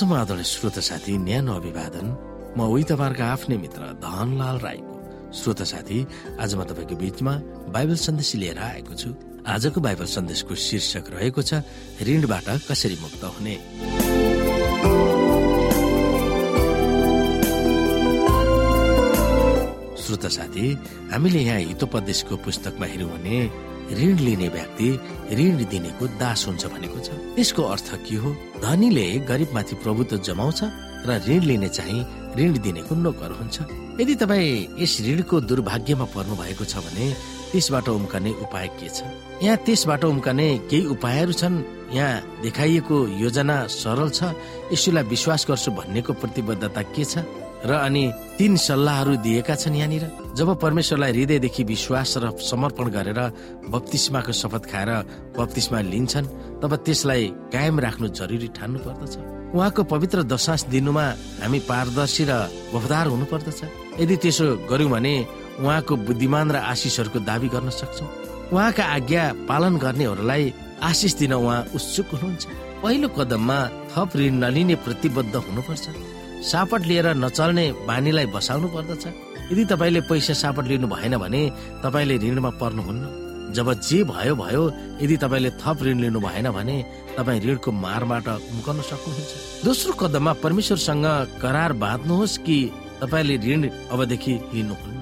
आदरणीय श्रोत साथी न्यानो अभिवादन। म उही तपाईँहरूको आफ्नै मित्र धनलाल राईको श्रोत साथी आज म तपाईँको बीचमा बाइबल सन्देश लिएर आएको छु। आजको बाइबल सन्देशको शीर्षक रहेको छ ऋणबाट कसरी मुक्त हुने? श्रोत साथी हामीले यहाँ हितोपदेशको पुस्तकमा हेऱ्यौँ भने ऋण लिने व्यक्ति ऋण दिनेको दास हुन्छ भनेको छ। यसको अर्थ के हो? धनीले गरिबमाथि प्रभुत्व जमाउँछ र ऋण लिने चाहिँ ऋण दिनेको नोकर हुन्छ। यदि तपाईँ यस ऋणको दुर्भाग्यमा पर्नु भएको छ भने त्यसबाट उम्कने उपाय के छ? यहाँ त्यसबाट उम्कने केही उपायहरू छन्। यहाँ देखाइएको योजना सरल छ। यसुलाई विश्वास गर्छु भन्नेको प्रतिबद्धता के छ? र अनि तीन सल्लाहहरू दिएका छन् यहाँनिर। जब परमेश्वरलाई हृदयदेखि विश्वास र समर्पण गरेर बत्तिस्माको शपथ खाएर बत्तिस्मा लिन्छन् तब त्यसलाई कायम राख्नु जरुरी ठान्नु पर्दछ उहाँको पवित्र दशांश दिनुमा हामी पारदर्शी र वफादार हुनु पर्दछ यदि त्यसो गर्यौँ भने उहाँको बुद्धिमान र आशिषहरूको दावी गर्न सक्छौँ। उहाँका आज्ञा पालन गर्नेहरूलाई आशिष दिन उहाँ उत्सुक हुनुहुन्छ। पहिलो कदममा थप ऋण नलिने प्रतिबद्ध हुनुपर्छ। सापट लिएर नचल्ने बानीलाई बसाउनु पर्दछ। यदि तपाईँले पैसा सापट लिनु भएन भने तपाईँले ऋणमा पर्नुहुन्न। जब जे भयो भयो यदि तपाईँले थप ऋण लिनु भएन भने तपाईँ ऋणको मारबाट उम्कन सक्नुहुन्छ। दोस्रो कदममा परमेश्वरसँग करार बाँध्नुहोस् कि तपाईँले ऋण अबदेखि लिनुहुन्न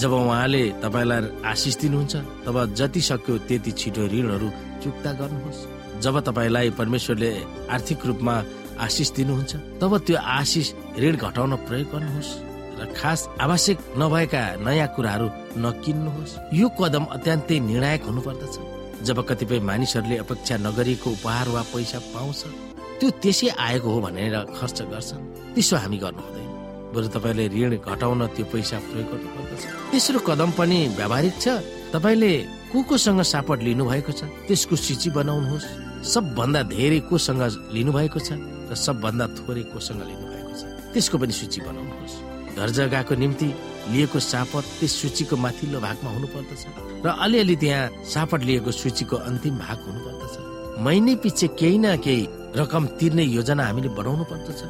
जब उहाँले तपाईँलाई आशिष दिनुहुन्छ तब जति सक्यो त्यति छिटो ऋणहरू चुक्ता गर्नुहोस्। जब तपाईँलाई परमेश्वरले आर्थिक रूपमा आशिष दिनुहुन्छ। तब त्यो आशिष ऋण घटाउन प्रयोग गर्नुहोस् र खास आवश्यक नभएका नयाँ कुराहरू नकिन्नुहोस्। यो कदम अत्यन्तै निर्णायक हुनुपर्दछ। जब कतिपय मानिसहरूले अपेक्षा नगरिएको उपहार वा पैसा पाउँछ त्यो त्यसै आएको हो भनेर खर्च गर्छन्। त्यसो हामी गर्नु हुँदैन बरु तपाईँले ऋण घटाउन त्यो पैसा प्रयोग गर्नु पर्दछ तेस्रो कदम पनि व्यावहारिक छ। तपाईँले को कोसँग सापट लिनु भएको छ। त्यसको सूची बनाउनुहोस्। सबभन्दा धेरै कोसँग लिनु भएको छ। र सबभन्दा थोरै कोसँग लिनु भएको छ। त्यसको पनि सूची बनाउनुहोस्। घर जग्गाको निम्ति लिएको सापट त्यस सूचीको माथिल्लो भागमा हुनु पर्दछ र अलिअलि त्यहाँ सापट लिएको सूचीको अन्तिम भाग हुनु पर्दछ महिने पछि केही न केही रकम तिर्ने योजना हामीले बनाउनु पर्दछ।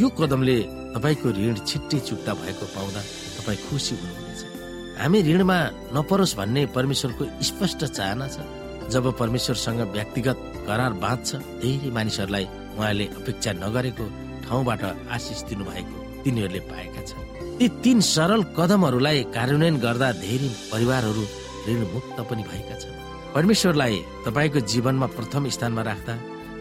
यो कदमले तपाईँको ऋण छिट्टै चुक्ता भएको पाउँदा तपाईँ खुसी हुनुहुनेछ। हामी ऋणमा नपरोस् भन्ने परमेश्वरको स्पष्ट चाहना छ। जब परमेश्वरसँग व्यक्तिगत करार बाँध्छ धेरै मानिसहरूलाई उहाँले अपेक्षा नगरेको ठाउँबाट आशिष दिनुभएको तिनीहरूले पाएका छन्। ती तीन सरल कदमहरूलाई कार्यान्वयन गर्दा धेरै परिवारहरू ऋण मुक्त पनि भएका छन्। परमेश्वरलाई तपाईँको जीवनमा प्रथम स्थानमा राख्दा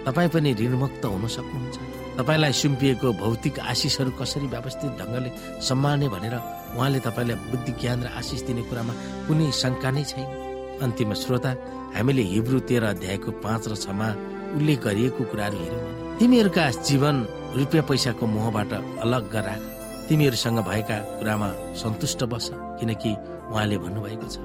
तपाईँ पनि ऋणमुक्त हुन सक्नुहुन्छ। तपाईँलाई सुम्पिएको भौतिक आशिषहरू कसरी व्यवस्थित ढङ्गले सम्हाल्ने भनेर उहाँले तपाईँलाई बुद्धि ज्ञान र आशिष दिने कुरामा कुनै शङ्का नै छैन। अन्तिम श्रोता हामीले हिब्रू तेह्र अध्यायको पाँच र छमा उल्लेख गरिएको कुराहरू भने तिमीहरूका जीवन रुपियाँ पैसाको मोहबाट अलग राख तिमीहरूसँग भएका कुरामा सन्तुष्ट बस किनकि उहाँले भन्नुभएको छ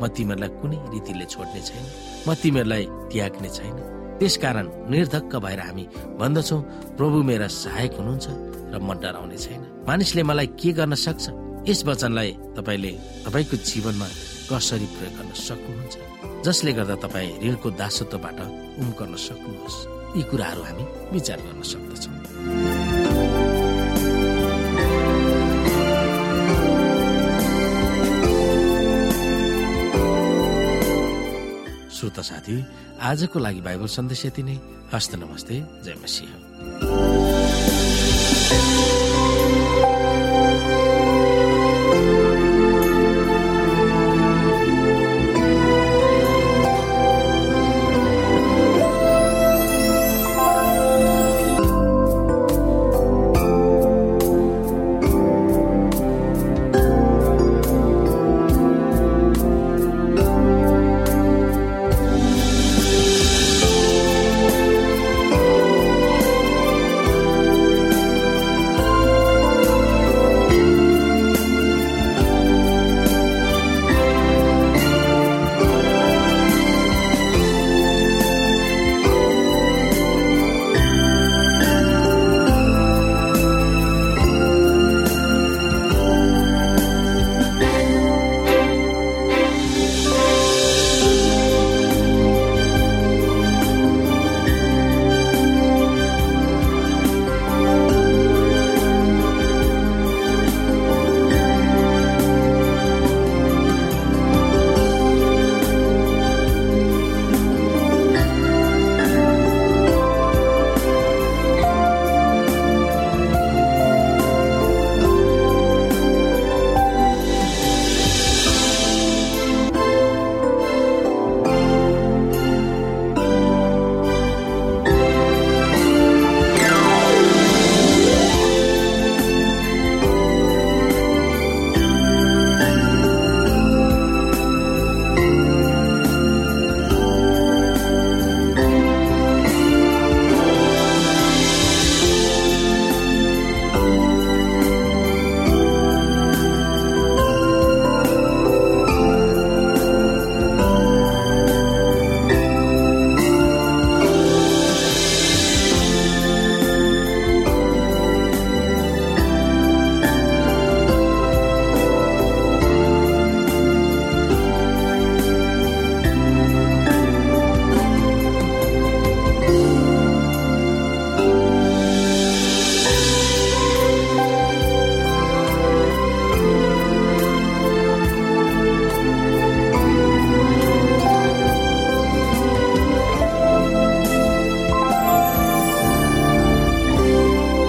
म तिमीहरूलाई कुनै रीतिले छोड्ने छैन म तिमीहरूलाई त्याग्ने छैन। त्यसकारण निर्धक्क भएर हामी भन्दछौ प्रभु मेरा सहायक हुनुहुन्छ र म डराउने छैन। मानिसले मलाई के गर्न सक्छ? यस वचनलाई तपाईँले तपाईँको जीवनमा कसरी प्रयोग गर्न सक्नुहुन्छ? जसले गर्दा तपाईँ ऋणको दासत्वबाट उम्कन सक्नुहोस्। यी कुराहरू हामी विचार गर्न सक्दछौँ। श्रोता साथी आजको लागि बाइबल सन्देश यति नै। हस्त नमस्ते जय मसिंह।